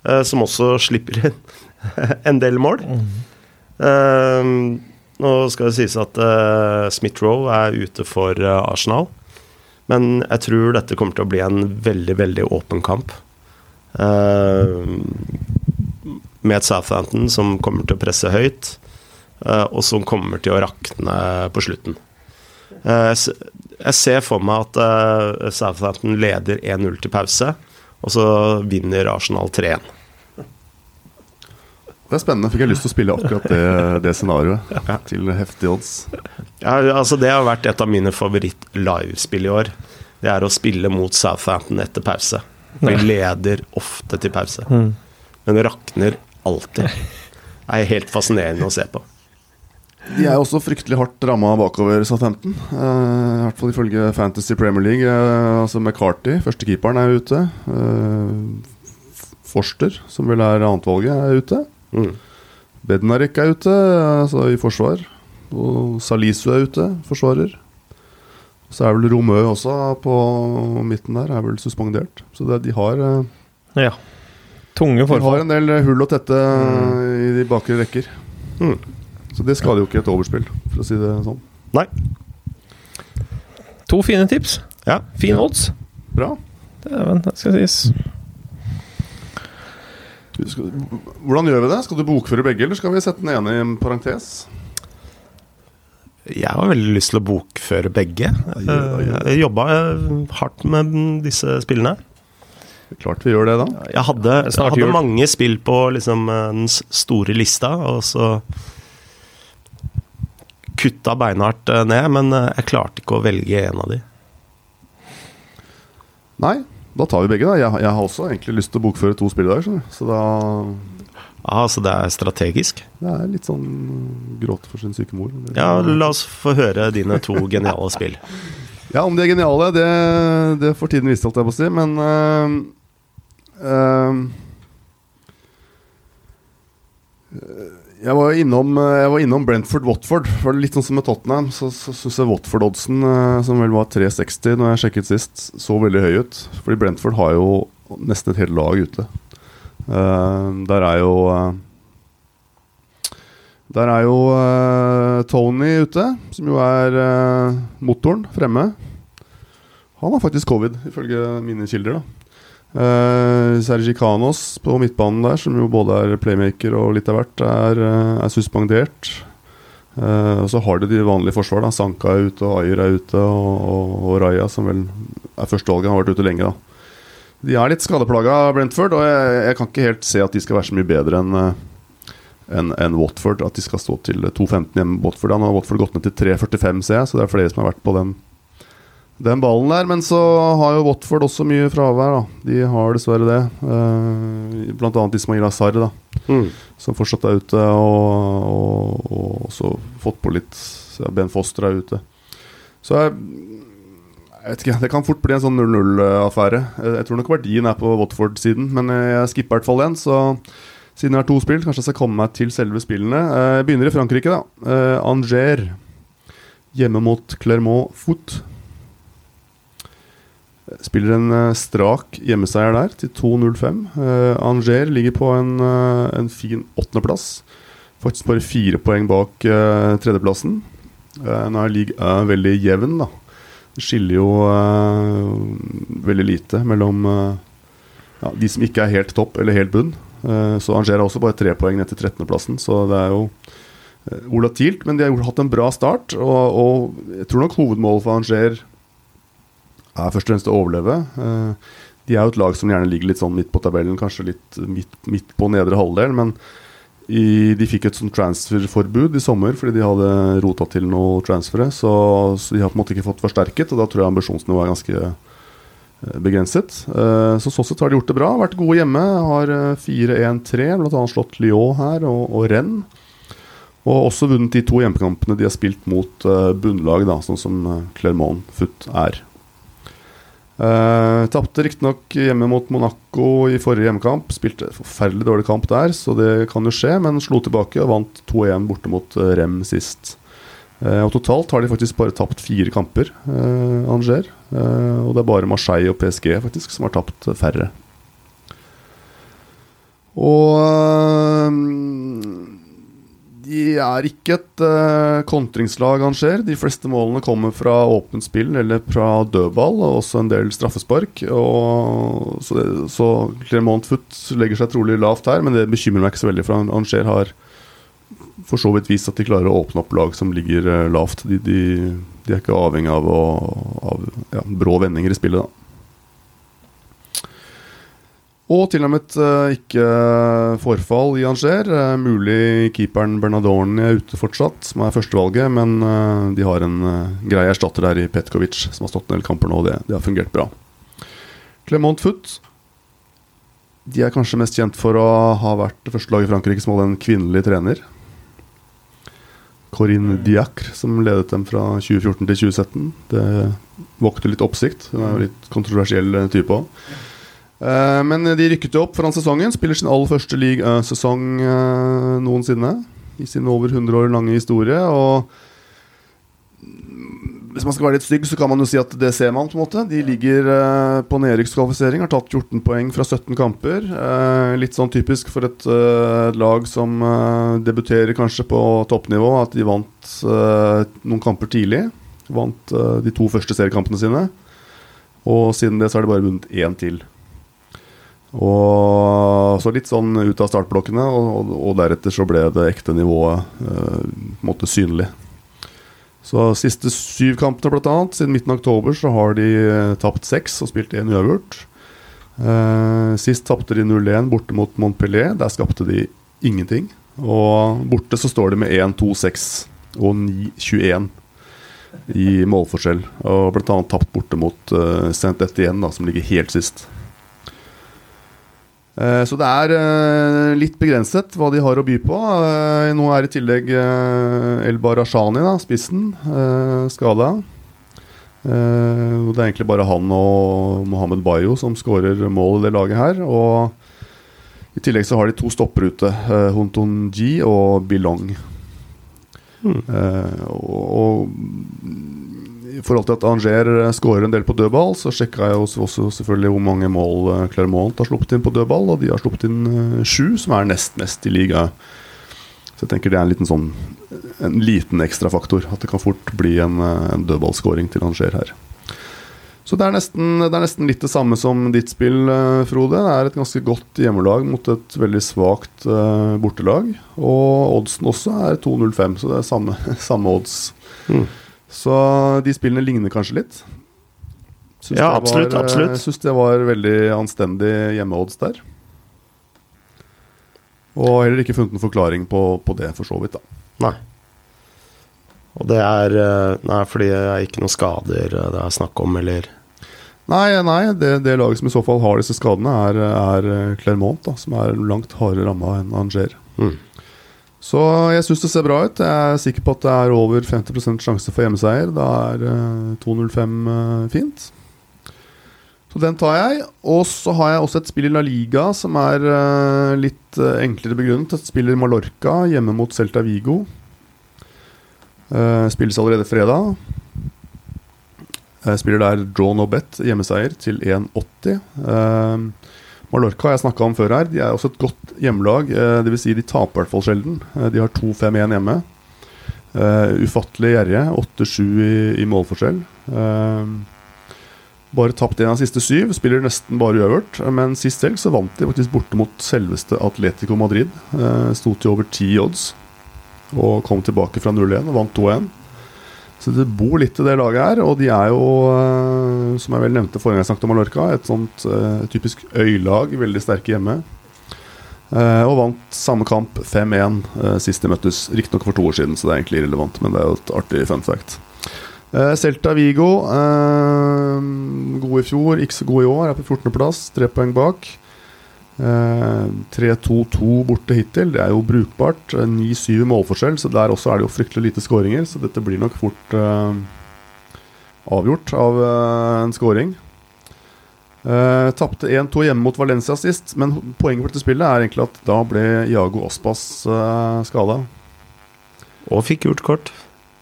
eh, som også slipper inn en del mål. Eh, nå skal det sies at uh, Smith-Roe er ute for Arsenal. Men jeg tror dette kommer til å bli en veldig, veldig åpen kamp. Eh, med et Southampton som kommer til å presse høyt, eh, og som kommer til å rakne på slutten. Eh, jeg ser for meg at eh, Southampton leder 1-0 til pause, og så vinner Arsenal 3-1. Det er spennende. Fikk jeg lyst til å spille akkurat det, det scenarioet til heftige odds. Ja, altså det har vært et av mine favoritt-livespill i år. Det er å spille mot Southampton etter pause. Vi leder ofte til pause, Mm. men rakner alltid. Det er helt fascinerende å se på. De er også fryktelig hardt ramma bakover Southampton. Uh, I hvert fall ifølge Fantasy Premier League. eh, altså McCarty, førstekeeperen, er ute. Eh, Forster, som vel er annetvalget, er ute. Mm. Bednarek er ute, altså i forsvar. Og Salisu er ute, forsvarer. Så er vel Romø også på midten der, er vel suspendert. Så det, de, har, eh, Ja. Tunge de har en del hull å tette i de bakre rekker. Mm. Så det skader jo ikke et overspill, for å si det sånn. Nei. To fine tips. Ja. Fin odds. Bra. Dæven, det skal sies. Hvordan gjør vi det? Skal du bokføre begge, eller skal vi sette den ene i en parentes? Jeg har veldig lyst til å bokføre begge. Jeg jobba hardt med disse spillene. Klart vi gjør det, da. Jeg hadde, jeg hadde mange spill på liksom, den store lista, og så kutta beinhardt eh, ned, men eh, jeg klarte ikke å velge en av de. Nei, da tar vi begge, da. Jeg, jeg har også egentlig lyst til å bokføre to spill i dag. Så da Ja, så det er strategisk. Det er litt sånn gråt for sin syke mor. Ja, la oss få høre dine to geniale spill. Ja, om de er geniale, det, det får tiden vise, holdt jeg på å si. Men øh, øh, Jeg var innom, eh, jeg var innom Brentford-Watford. For det Litt sånn som med Tottenham. Så, så syns jeg Watford-oddsen, eh, som vel var 3,60 når jeg sjekket sist, så veldig høy ut. Fordi Brentford har jo nesten et helt lag ute. Uh, der er jo uh, Der er jo uh, Tony ute, som jo er motoren fremme. Han har faktisk covid, ifølge mine kilder. da Uh, Sergi Canos på midtbanen der, som jo både er playmaker og litt av hvert, er, uh, er suspendert. Uh, og så har de de vanlige forsvar. da Sanka er ute, og Ayer er ute, og, og, og Raja, som vel er førstevalget, har vært ute lenge. da De er litt skadeplaga, Brentford, og jeg, jeg, kan ikke helt se at de skal være så mye bedre enn enn en Watford. At de skal stå til 2.15 hjemme Watford. Da. Nå har Watford gått ned til 3.45, ser jeg, så det er flere som har vært på den den ballen der. Men så har jo Watford også mye fravær. da De har dessverre det. Uh, blant annet Ismail Azar, da mm. som fortsatt er ute. Og, og, og også fått på litt ja, Ben Foster er ute. Så jeg, jeg vet ikke, Det kan fort bli en sånn 0-0-affære. Jeg, tror nok verdien er på Watford-siden, men jeg skipper i hvert fall den. Så siden jeg har to spill, kanskje jeg skal komme meg til selve spillene. Eh, jeg begynner i Frankrike, da. Angers hjemme mot Clermont Foot. Spiller en uh, strak hjemmeseier der, til 2-0-5. Uh, Anger ligger på en, uh, en fin åttendeplass. Faktisk bare fire poeng bak uh, tredjeplassen. nå er league veldig jevn, da. Det skiller jo veldig lite mellom ja, de som ikke er helt topp eller helt bunn. så Anger har også bare tre poeng ned til 13.-plassen, så det er jo volatilt. Men de har hatt en bra start, og, og jeg tror nok hovedmålet for Angers er først og fremst å overleve. Eh, de er jo et lag som gjerne ligger litt sånn midt på tabellen, kanskje litt midt, midt på nedre halvdel. Men i, de fikk et sånt transferforbud i sommer fordi de hadde rota til noe transfere. Så, så, de har på en måte ikke fått forsterket, og da tror jeg ambisjonsnivået er ganske eh, begrenset. Uh, så sånn sett har de gjort det bra. Vært gode hjemme. Har 4-1-3, bl.a. slått Lyon her, og, og Rennes. Og også vunnet de to hjemmekampene de har spilt mot bunnlag, da, sånn som Clermont Foot er. Uh, Tapte riktignok hjemme mot Monaco i forrige hjemmekamp. Spilte forferdelig dårlig kamp der, så det kan jo skje, men slo tilbake og vant 2-1 borte mot uh, Rem sist. Uh, og Totalt har de faktisk bare tapt fire kamper, uh, Angers. og det er bare Marseille og PSG faktisk som har tapt færre. Og de er ikke et uh, kontringslag, Angers. De fleste målene kommer fra åpent spill eller fra dødball, og også en del straffespark. Og, så, så Clermont Foot legger seg trolig lavt her, men det bekymrer meg ikke så veldig, for Angers har for så vidt vist at de klarer å åpne opp lag som ligger uh, lavt. De, de, de, er ikke avhengig av, å, av ja, brå vendinger i spillet, da. Og til og med uh, ikke forfall i Angers. Uh, mulig keeperen Bernadorn er ute fortsatt, som er førstevalget. Men de har en grei erstatter der i Petkovic, som har stått en del kamper nå. Og det, det har fungert bra. Clement Foot De er kanskje mest kjent for å ha vært førstelaget første laget i Frankrike som hadde en kvinnelig trener. Corinne Diacre, som ledet dem fra 2014 til 2017. Det vokter litt oppsikt. Hun er jo litt kontroversiell type òg. Uh, men de rykket jo opp foran sesongen. Spiller sin aller første league-sesong uh, noensinne. I sin over 100 år lange historie. Og hvis man skal være litt stygg, så kan man jo si at det ser man. på en måte De ligger på nedrykkskvalifisering, har tatt 14 poeng fra 17 kamper. litt sånn typisk for et lag som debuterer kanskje på toppnivå, at de vant noen kamper tidlig. Vant de to første seriekampene sine. Og siden det så har de bare vunnet én til. Og så litt sånn ut av startblokkene, og, og, deretter så ble det ekte nivået eh, synlig. Så siste syv kampene, blant annet, siden midten av oktober, så har de eh, tapt seks og spilt én uavgjort. Eh, sist tapte de 0-1 borte mot Montpellier. Der skapte de ingenting. Og borte så står de med 1-2-6 og 9-21 i målforskjell. Og blant annet tapt borte mot uh, Saint Etienne, som ligger helt sist. Eh, så det er eh, litt begrenset hva de har å by på. Eh, nå er i tillegg El Barashani, da, spissen, skada. Det er egentlig bare han og Mohammed Bayo som skårer mål i det laget her. Og I tillegg så har de to stopper ute. Honton Hontonji og Bilong. Mm. Og i forhold til at Anger skårer en del på dødball, så sjekka jeg også, selvfølgelig hvor mange mål eh, Clermont har sluppet inn på dødball, og de har sluppet inn eh, sju, som er nest mest i ligaen. Så jeg tenker det er en liten sånn En liten ekstrafaktor. At det kan fort bli en, eh, en dødballskåring til Anger her. Så det er, nesten, det er nesten litt det samme som ditt spill, Frode. Det er et ganske godt hjemmelag mot et veldig svakt uh, bortelag. Og oddsen også er 2,05, så det er samme, samme odds. Mm. Så de spillene ligner kanskje litt. Synes Ja, absolutt, var, eh, absolutt. Syns det var veldig anstendig hjemmeodds der. Og heller ikke funnet noen forklaring på, på det, for så vidt. da Nei. Og det er eh, Nei, fordi det er ikke noen skader eh, det er snakk om, eller Nei, nei det, det laget som i så fall har disse skadene, er, er Clermont, da, som er langt hardere ramma enn Anger. mm. Så jeg syns det ser bra ut. Jeg er sikker på at det er over 50% sjanse for hjemmeseier. Da er eh, 2.05 eh, fint. Så den tar jeg. Og så har jeg også et spill i La Liga som er eh, litt eh, enklere begrunnet. Et spill i Mallorca hjemme mot Celta Vigo. Spilles allerede fredag. Jeg spiller der draw no bet, hjemmeseier, til 1,80. Eh, Mallorca har jeg snakka om før her. De er også et godt hjemmelag. Uh, Dvs. Si de taper i hvert fall sjelden. Eh, de har 2-5-1 hjemme. Eh, ufattelig gjerrige. 8-7 i, i målforskjell. Eh, bare tapt en av de siste syv. Spiller nesten bare uøvert. eh, Men sist helg så vant de faktisk borte mot selveste Atletico Madrid. Uh, Sto til over ti odds. Og kom tilbake fra 0-1 og vant 2-1. Så det bor litt i det laget her, og de er jo, eh, som jeg vel nevnte forrige gang jeg snakket om Mallorca, et sånt uh, typisk øylag, veldig sterke hjemme. Uh, og vant samme kamp 5-1 uh, sist de møttes. Riktignok for to år siden, så det er egentlig irrelevant, men det er jo et artig fun fact. Uh, Celta Vigo, uh, god i fjor, ikke så god i år, er på 14.-plass, tre poeng bak. Eh, 3-2-2 borte hittil, det er jo brukbart. Eh, 9-7 målforskjell, så der også er det jo fryktelig lite skåringer. Så dette blir nok fort eh, avgjort av eh, en skåring. Uh, Tapte 1-2 hjemme mot Valencia sist, men poenget for dette spillet er egentlig at da ble Iago Aspas uh, skada. Og fikk gult kort.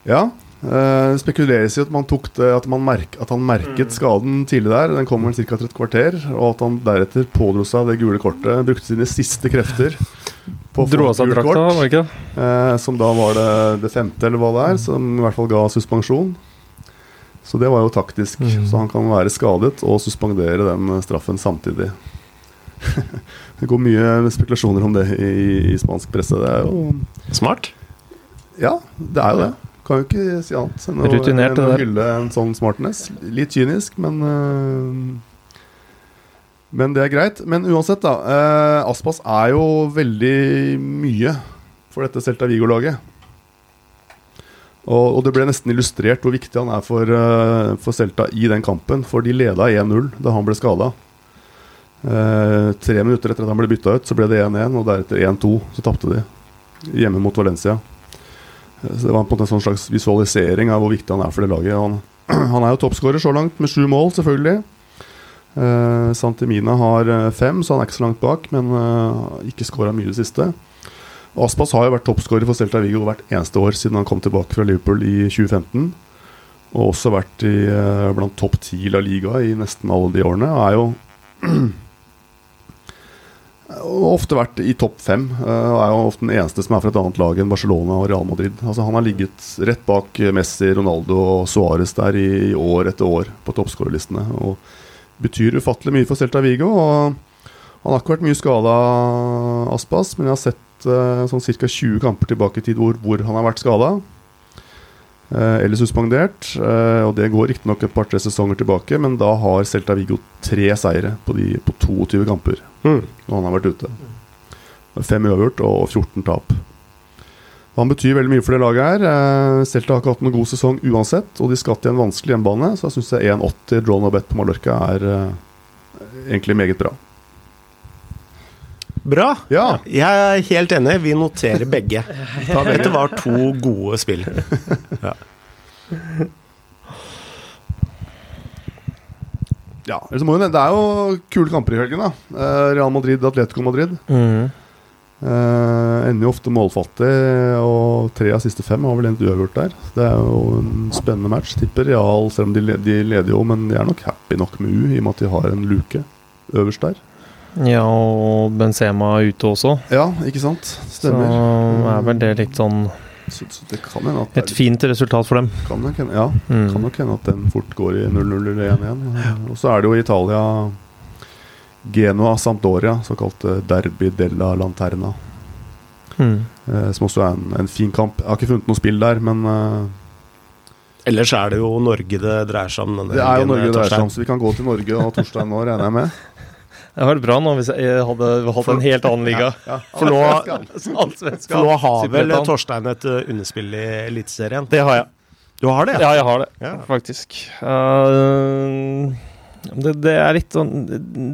Ja. Eh, Det spekuleres i at, man tok det, at, man merk, at han merket skaden tidlig der. Den kom vel ca. etter et kvarter. Og at han deretter pådro seg det gule kortet. Brukte sine siste krefter på å få Dro av seg gult drakta, kort, var det ikke eh, Som da var det, det femte, eller hva det er. Som i hvert fall ga suspensjon. Så det var jo taktisk. Mm. Så han kan være skadet og suspendere den straffen samtidig. det går mye spekulasjoner om det i, i spansk presse. Det er jo Smart. ja, det er jo det. Kan jo ikke si annet enn å, Rutinert, enn å hylle en sånn smartness. Litt kynisk, men uh, Men det er greit. Men uansett, da. Uh, Aspas er jo veldig mye for dette Celta Vigo-laget. Og, og det ble nesten illustrert hvor viktig han er for, uh, for Celta i den kampen. For de leda 1-0 da han ble skada. tre minutter etter at han ble bytta ut, så ble det 1-1, og deretter 1-2. Så tapte de hjemme mot Valencia. Så Det var på en måte en sånn slags visualisering av hvor viktig han er for det laget. Han, han er jo toppskårer så langt, med sju mål, selvfølgelig. Eh, Santimina har eh, fem, så han er ikke så langt bak, men eh, ikke skåra mye i det siste. Aspas har jo vært toppskårer for Celta Vigo hvert eneste år siden han kom tilbake fra Liverpool i 2015. Og også vært i, eh, blant topp ti La Liga i nesten alle de årene. Og er jo ofte vært i topp fem. eh, Og er jo ofte den eneste som er fra et annet lag enn Barcelona og Real Madrid. Altså Han har ligget rett bak Messi, Ronaldo og Suárez der i, år etter år på toppskårerlistene. Og betyr ufattelig mye for Celta Vigo. Og han har ikke vært mye skada, Aspas, men jeg har sett eh, sånn ca. 20 kamper tilbake i tid hvor, hvor han har vært skada. Eh, eller suspendert. Eh, og det går riktignok et par-tre sesonger tilbake, men da har Celta Vigo tre seire på, de, på 22 kamper Mm. Og han har vært ute. Fem uavgjort og 14 tap. Han betyr veldig mye for det laget her. Eh, Celta har ikke hatt noen god sesong uansett, og de skal til en vanskelig hjemmebane, så jeg syns 1,80 draw no bet på Mallorca er egentlig meget bra. Bra. Ja, Jeg er helt enig. Vi noterer begge. Dette var to gode spill. Ja. Ja, Det er jo kule kamper i helgen, da. Eh, Real Madrid, Atletico Madrid. Mm. Eh, ender jo ofte målfattig, og tre av siste fem har vel endt uavgjort der. Det er jo en spennende match. Tipper Real, selv om de, de leder jo, men de er nok happy nok med U, i og med at de har en luke øverst der. Ja, og Benzema er ute også. Ja, ikke sant? Så Stemmer. er vel det litt sånn Så, så det kan hende at et fint resultat for dem. Kan nok hende, ja, Mm. kan nok hende at den fort går i 0-0 eller 1-1. Og så er det jo i Italia Genoa Sampdoria, såkalt Derby della Lanterna. Mm. Eh, som også er en, en fin kamp. Jeg har ikke funnet noe spill der, men eh, Ellers er det jo Norge det dreier seg om. denne det er jo Norge det dreier seg om, så vi kan gå til Norge og Torstein nå, regner jeg med. Det hadde vært bra nå hvis jeg hadde hatt en helt annen liga. For nå, for nå har vel Torstein et uh, underspill i Eliteserien? Det har jeg. Du har det? Ja, jeg har det, Ja. faktisk. Uh, det, det er litt sånn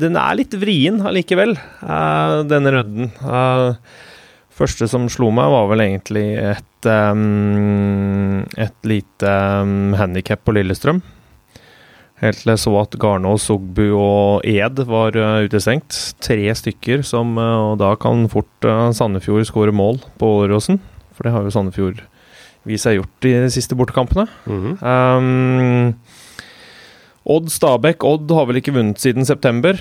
Den er litt vrien allikevel, uh, denne runden. Uh, første som slo meg, var vel egentlig et um, Et lite um, handikap på Lillestrøm. Helt til jeg så at Garnås, Sogbu og Ed var uh, utestengt. Tre stykker som uh, Og da kan fort uh, Sandefjord skåre mål på Åråsen. For det har jo Sandefjord vist seg gjort i de siste bortekampene. Mhm. Um, Odd Stabæk Odd har vel ikke vunnet siden september.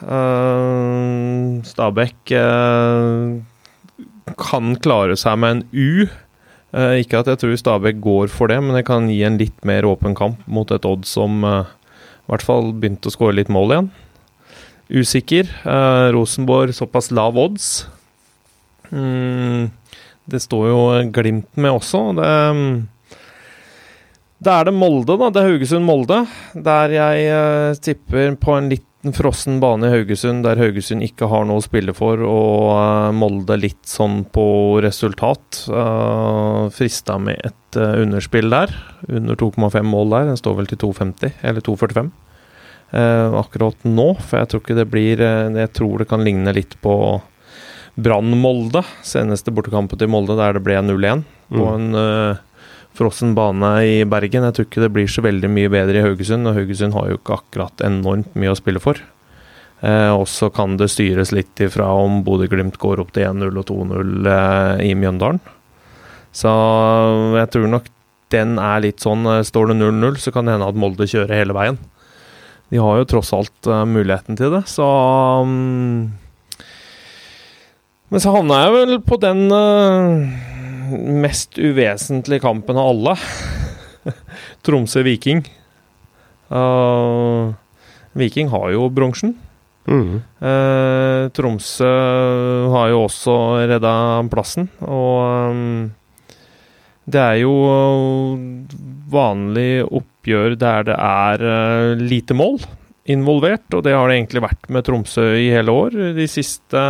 Uh, Stabæk uh, kan klare seg med en U. Uh, ikke at jeg tror Stabæk går for det, men det kan gi en litt mer åpen kamp mot et Odd som uh, i hvert fall begynte å skåre litt mål igjen. Usikker. Eh, Rosenborg såpass lav odds. Mm, det står jo Glimt med også. Det da er det Molde, da. Det er Haugesund-Molde. Der jeg eh, tipper på en frossen bane i Haugesund, der Haugesund ikke har noe å spille for, og eh, Molde litt sånn på resultat. Uh, frista med et uh, underspill der. Under 2,5 mål der. Den står vel til 2,50, eller 2,45. uh, akkurat nå, for jeg tror ikke det blir eh, Jeg tror det kan ligne litt på Brann-Molde. Seneste bortekampen til Molde, der det ble 0-1 på Mm. en eh, frossen bane i Bergen. Jeg tror ikke det blir så veldig mye bedre i Haugesund, og Haugesund har jo ikke akkurat enormt mye å spille for. Eh, og så kan det styres litt ifra om Bodø-Glimt går opp til 1-0 og 2-0 eh, i Mjøndalen. Så jeg tror nok den er litt sånn eh, Står det 0-0, så kan det hende at Molde kjører hele veien. De har jo tross alt uh, muligheten til det, så um, Men så havna jeg vel på den eh, mest uvesentlige kampen av alle. Tromsø-Viking. Uh, Viking har jo bronsen. Mm. Uh, Tromsø har jo også redda plassen, og um, det er jo vanlig oppgjør der det er eh, lite mål involvert, og det har det egentlig vært med Tromsø i hele år. De siste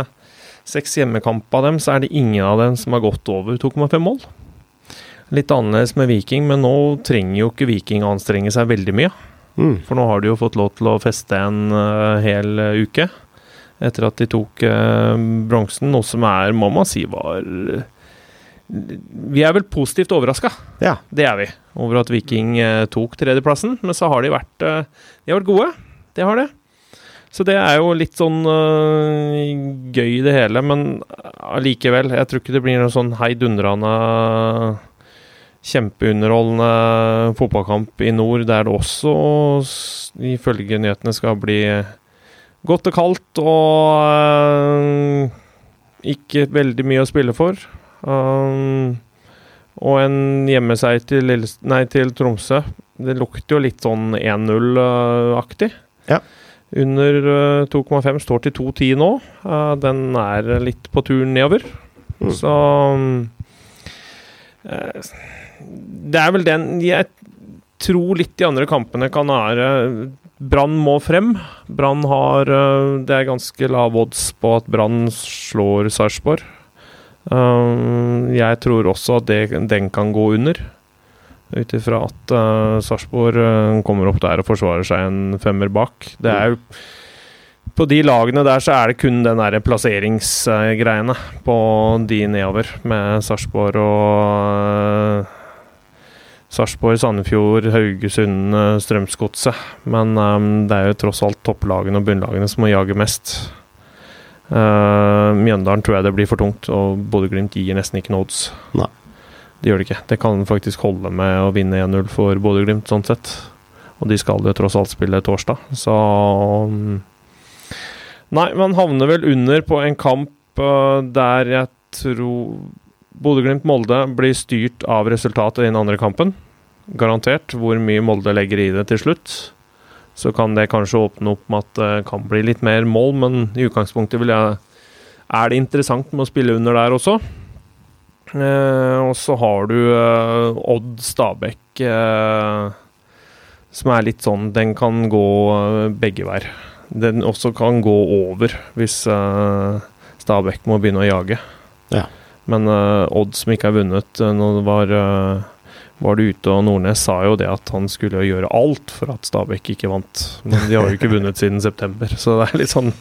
seks hjemmekamper av dem, så er det ingen av dem som har gått over 2,5 mål. Litt annerledes med Viking, men nå trenger jo ikke Viking å anstrenge seg veldig mye. Mm. For nå har de jo fått lov til å feste en uh, hel uh, uke etter at de tok uh, bronsen, noe som er, må man si, var Vi er vel positivt overraska, Ja. det er vi, over at Viking tok tredjeplassen. Men så har de vært, de har vært gode. Det har det. Så det er jo litt sånn uh, gøy, det hele. Men allikevel, jeg tror ikke det blir noen sånn heidundrende kjempeunderholdende fotballkamp i nord, der det også, ifølge nyhetene, skal bli godt og kaldt og øh, ikke veldig mye å spille for. Um, og en hjemmeseier til, til Tromsø. Det lukter jo litt sånn 1-0-aktig. Ja. Under øh, 2,5 står til 2,10 nå. Uh, den er litt på tur nedover. Mm. Så eh, det er vel den Jeg tror litt de andre kampene kan være Brann må frem. Brann har eh, Det er ganske lav odds på at Brann slår Sarpsborg. Eh, jeg tror også at det, den kan gå under. Ut ifra at uh, Sarpsborg eh, kommer opp der og forsvarer seg en femmer bak. Det er jo på de lagene der så er det kun den der plasseringsgreiene på de nedover, med Sarpsborg og Sarpsborg, Sandefjord, Haugesund, Strømsgodset. Men um, det er jo tross alt topplagene og bunnlagene som må jage mest. Uh, Mjøndalen tror jeg det blir for tungt, og Bodø-Glimt gir nesten ikke noe odds. Nei. Det gjør det ikke. Det kan faktisk holde med å vinne 1-0 for Bodø-Glimt, sånn sett. Og de skal jo tross alt spille torsdag, så mm. Nei, man havner vel under på en kamp eh, der jeg tror Bodø-Glimt-Molde blir styrt av resultatet i den andre kampen. Garantert. Hvor mye Molde legger i det til slutt. Så kan det kanskje åpne opp med at det kan bli litt mer mål, men i utgangspunktet vil jeg er det interessant med å spille under der også. Eh, og så har du eh, Odd Stabæk, eh, som er litt sånn Den kan gå begge veier. Den også kan gå over hvis Stabæk må begynne å jage. Ja. Men uh, Odd, som ikke har vunnet uh, Nå var, uh, var det ute, og Nordnes sa jo det at han skulle gjøre alt for at Stabæk ikke vant. Men de har jo ikke vunnet siden september, så det er litt sånn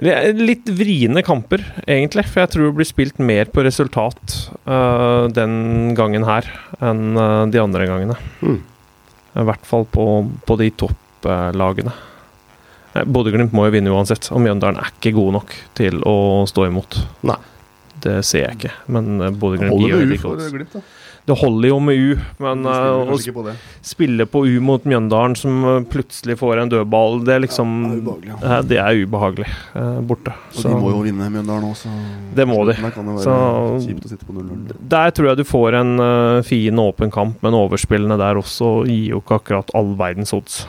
Litt vriene kamper, egentlig. For jeg tror det blir spilt mer på resultat uh, den gangen her enn uh, de andre gangene. Mm. I hvert fall på, på de topplagene. Uh, Bodø-Glimt må jo vinne uansett, og Mjøndalen er ikke gode nok til å stå imot. Nei. Det ser jeg ikke, men uh, Bodø-Glimt gjør det ikke for godt. Det holder jo med U, men uh, spiller å spille på U mot Mjøndalen, som uh, plutselig får en dødball, det er liksom Ja, det er ubehagelig, ja. uh, Det er ubehagelig uh, borte. Og de må jo vinne Mjøndalen òg, så Det må de. Der kan det være Så- kjipt å sitte på 0-0. Der tror jeg du får en uh, fin, åpen kamp, men overspillene der også gir jo ikke akkurat all verdens odds.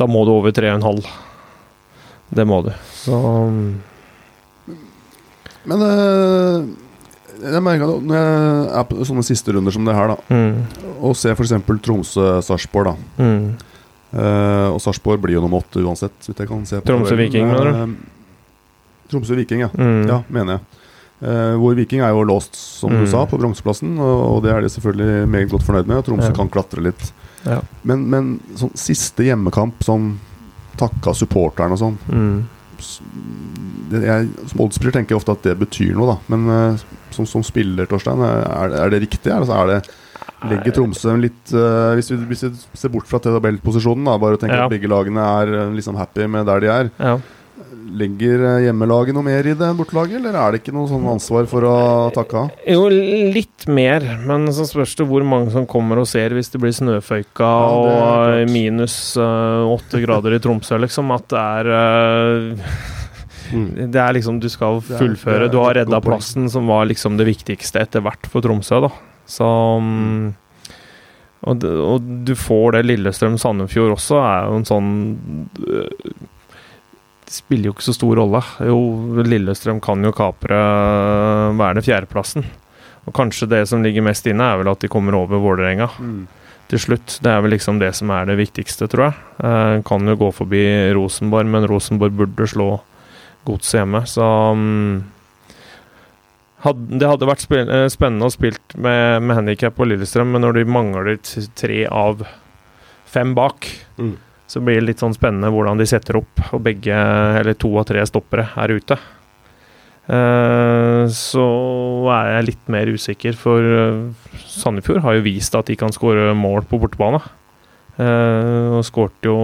Da må du over 3,5. Det må du. Så um, Men eh, jeg merka det når jeg er på sånne siste runder som det her, da, mm, og ser f.eks. Tromsø-Sarpsborg, da. mm. Uh, og Sarpsborg blir jo nummer åtte uansett, så jeg kan se. på Tromsø-Viking, mener du? Tromsø-Viking, ja. Mm. Ja, mener jeg. Uh, hvor Viking er jo låst, som Mm. du sa, på bronseplassen, og, og det er de selvfølgelig meget godt fornøyd med. Tromsø Ja. kan klatre litt. Ja. Men, men sånn siste hjemmekamp, sånn takka supporteren og sånn Mm. Jeg, Som oddspiller tenker jeg ofte at det betyr noe, da. Men eh, som, som spiller, Torstein, er, er det riktig? Altså, er det Legger Tromsø litt uh, hvis, vi, hvis vi ser bort fra tabellposisjonen, da, bare tenker Ja. at begge lagene er eh, liksom happy med der de er. Ja. Legger eh, hjemmelaget noe mer i det enn bortelaget, eller er det ikke noe sånn ansvar for å takke av? Jo, litt mer, men så spørs det hvor mange som kommer og ser hvis det blir snøføyka Ja, og minus åtte uh, grader i Tromsø, liksom. At det er uh, Mm. Det er liksom Du skal fullføre. Du har redda plassen, som var liksom det viktigste etter hvert for Tromsø, da. Så mm, og, og du får det Lillestrøm-Sandefjord også, er jo en sånn spiller jo ikke så stor rolle. Jo, Lillestrøm kan jo kapre øh, være det fjerdeplassen. Og kanskje det som ligger mest inne, er vel at de kommer over Vålerenga til slutt. Det er vel liksom det som er det viktigste, tror jeg. Eh, kan jo gå forbi Rosenborg, men Rosenborg burde slå Godset hjemme, så um, hadde, Det hadde vært spil- eh, spennende å spilt med, med handikap på Lillestrøm, men når de mangler tre av fem bak, Mm. Så blir det litt sånn spennende hvordan de setter opp, og begge, eller to av tre stoppere, er ute. Uh, så er jeg litt mer usikker, for eh, Sandefjord har jo vist at de kan skåre mål på bortebane. Uh, og skårte jo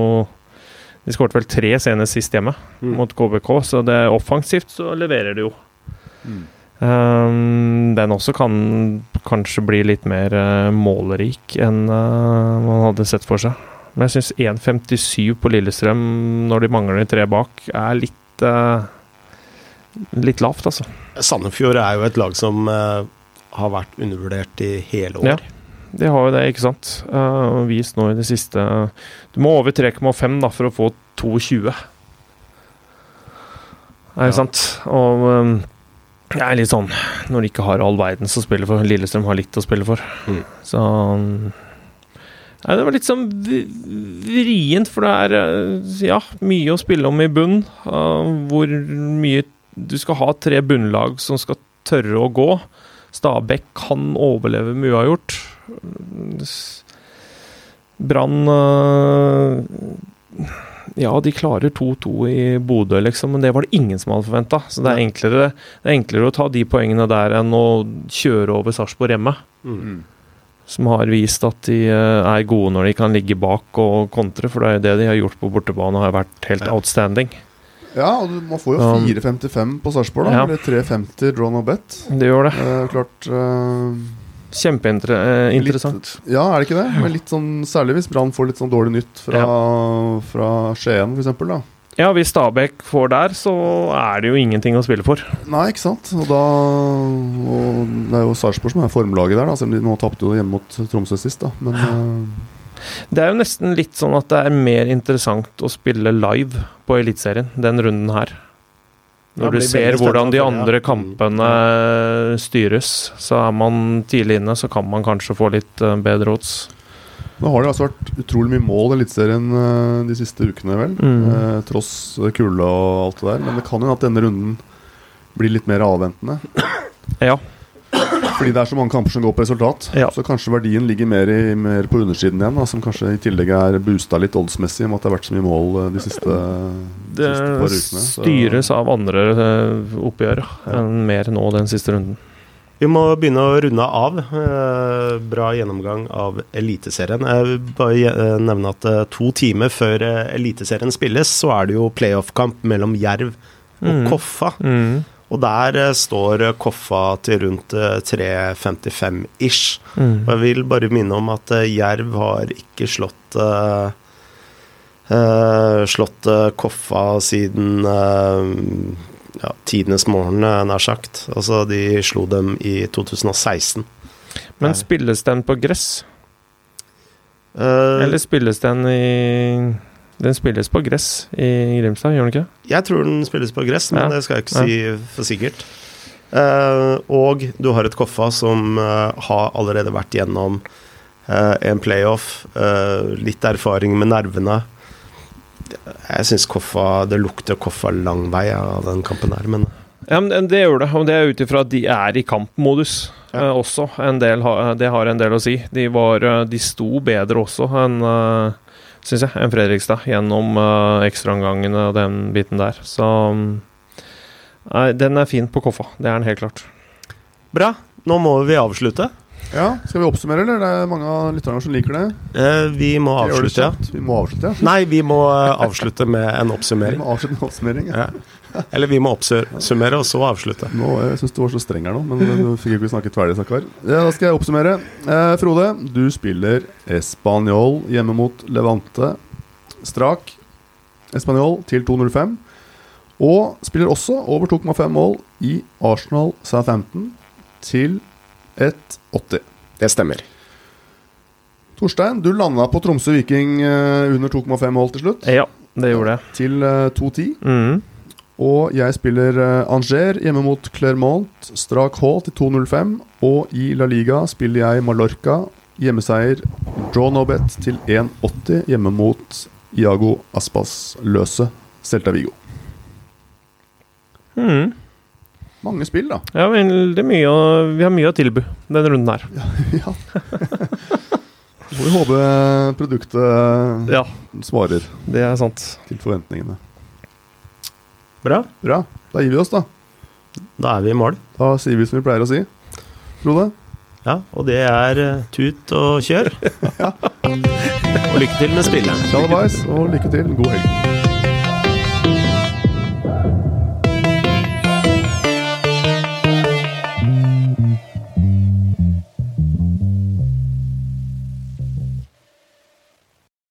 De skårte vel tre senest sist hjemme Mm. mot KBK, så det er offensivt så leverer de jo. Mm. Um, den også kan kanskje bli litt mer eh, målrik enn man hadde sett for seg. Men jeg syns 1,57 på Lillestrøm når de mangler tre bak, er litt uh, Litt lavt, altså. Sandefjord er jo et lag som uh, har vært undervurdert i hele år. Ja. De har jo det, ikke sant. Uh, vist nå i det siste Du må over 3,5 da for å få 2,20. Er Ja. det sant? Og um, det er litt sånn Når de ikke har all verden å spille for, Lillestrøm har litt å spille for, Mm. så um, Nei, det var litt sånn vrient, for det er uh, ja, mye å spille om i bunn. Uh, hvor mye Du skal ha tre bunnlag som skal tørre å gå. Stabæk kan overleve med uavgjort. Brann uh, Ja, de klarer 2-2 i Bodø, liksom, men det var det ingen som hadde forventa. Så det er, enklere, det er enklere å ta de poengene der enn å kjøre over Sarpsborg hjemme. Mm. Som har vist at de eh, er gode når de kan ligge bak og kontre, for det er jo det de har gjort på bortebane, har vært helt Ja. outstanding. Ja, og du- man får jo Um, 4,55 på Sarpsborg, da. ja. Eller 3,50 draw no bet. Det gjør det. Eh, klart eh, Kjempeinteressant. Ja, er det ikke det? Men litt sånn, Særlig hvis Brann får litt sånn dårlig nytt fra, fra Skien, f.eks. Ja, hvis Stabæk får der, så er det jo ingenting å spille for. Nei, ikke sant. Og da og Det er jo Sarpsborg som er formlaget der, da. Selv om de nå tapte jo hjemme mot Tromsø sist, da. Men eh, Det er jo nesten litt sånn at det er mer interessant å spille live på Eliteserien den runden her. Når du ser hvordan de andre kampene styres, så er man tidlig inne, så kan man kanskje få litt eh, bedre odds. Nå har det altså vært utrolig mye mål i Eliteserien eh, de siste ukene, vel. Mm. Eh, tross kulde og alt det der. Men det kan jo at denne runden blir litt mer avventende. Ja. Fordi det er så mange kamper som går på resultat. Ja. Så kanskje verdien ligger mer, i, mer på undersiden igjen, da, som kanskje i tillegg er boosta litt oddsmessig, om at det har vært så mye mål eh, de siste, de siste par ukene. Det styres av andre eh, oppgjør ja, enn mer nå den siste runden. Vi må begynne å runde av. Eh, bra gjennomgang av Eliteserien. Jeg vil bare eh, nevne at eh, to timer før Eliteserien spilles, så er det jo playoff-kamp mellom Jerv og Mm. Koffa. Mm. Og der står Koffa til rundt eh, 3.55-ish. Mm. Og jeg vil bare minne om at Jerv har ikke slått uh, uh, Slått Koffa siden eh, ja, tidenes morgen, eh, nær sagt. Altså, de slo dem i 2016. Men spilles den på gress, Uh, eller spilles den i Den spilles på gress i Grimstad, gjør den ikke? jeg tror den spilles på gress, men Ja. det skal jeg ikke si for sikkert. Uh, og du har et Koffa som uh, har allerede vært gjennom en playoff. litt erfaring med nervene. Jeg syns Det lukter Koffa lang vei av den kampen her, men Ja, men Det gjør det, og det er ut ifra at de er i kampmodus Ja. eh, også. En del, ha- det har en del å si. De, var, eh, de sto bedre også enn uh, Syns jeg, enn Fredrikstad gjennom uh, ekstraomgangene og den biten der. Så mm, Nei, den er fin på Koffa. Det er den helt klart. Bra. Nå må vi avslutte. Ja, Skal vi oppsummere, eller? Det er mange av lytterne som liker det. Eh, vi må avslutte, ja. Vi må avslutte, ja. Nei, vi må eh, avslutte med en oppsummering. Vi må avslutte med oppsummering. Ja. Ja. Eller vi må oppsummere, og så avslutte. Nå, jeg syns du var så streng her nå, men du fikk jo ikke snakket ferdig, stakkar. Ja, da skal jeg oppsummere. Eh, Frode, du spiller Español hjemme mot Levante. Strak Español til 2,05. Og spiller også over 2,5 mål i Arsenal Southampton til 1,80. Det stemmer. Torstein, du landa på Tromsø Viking eh, under 2,5 mål til slutt, Ja, det gjorde jeg. til eh, 2,10. Mm. Og jeg spiller Anger hjemme mot Clermont, strak H til 2,05. Og i La Liga spiller jeg Mallorca, hjemmeseier, draw no bet til 1,80 hjemme mot Iago Aspas løse Celta Vigo. Mm. Mange spill, da. Ja, veldig mye å, Vi har mye å tilby denne runden her. ja. Får vi håpe produktet Ja, svarer det er sant. til forventningene. Bra. Bra. Da gir vi oss, da. Da er vi i mål. Da sier vi som vi pleier å si. Frode? Ja, og det er eh, tut og kjør. og lykke til med spillet. Tjalabais, og lykke til. God helg.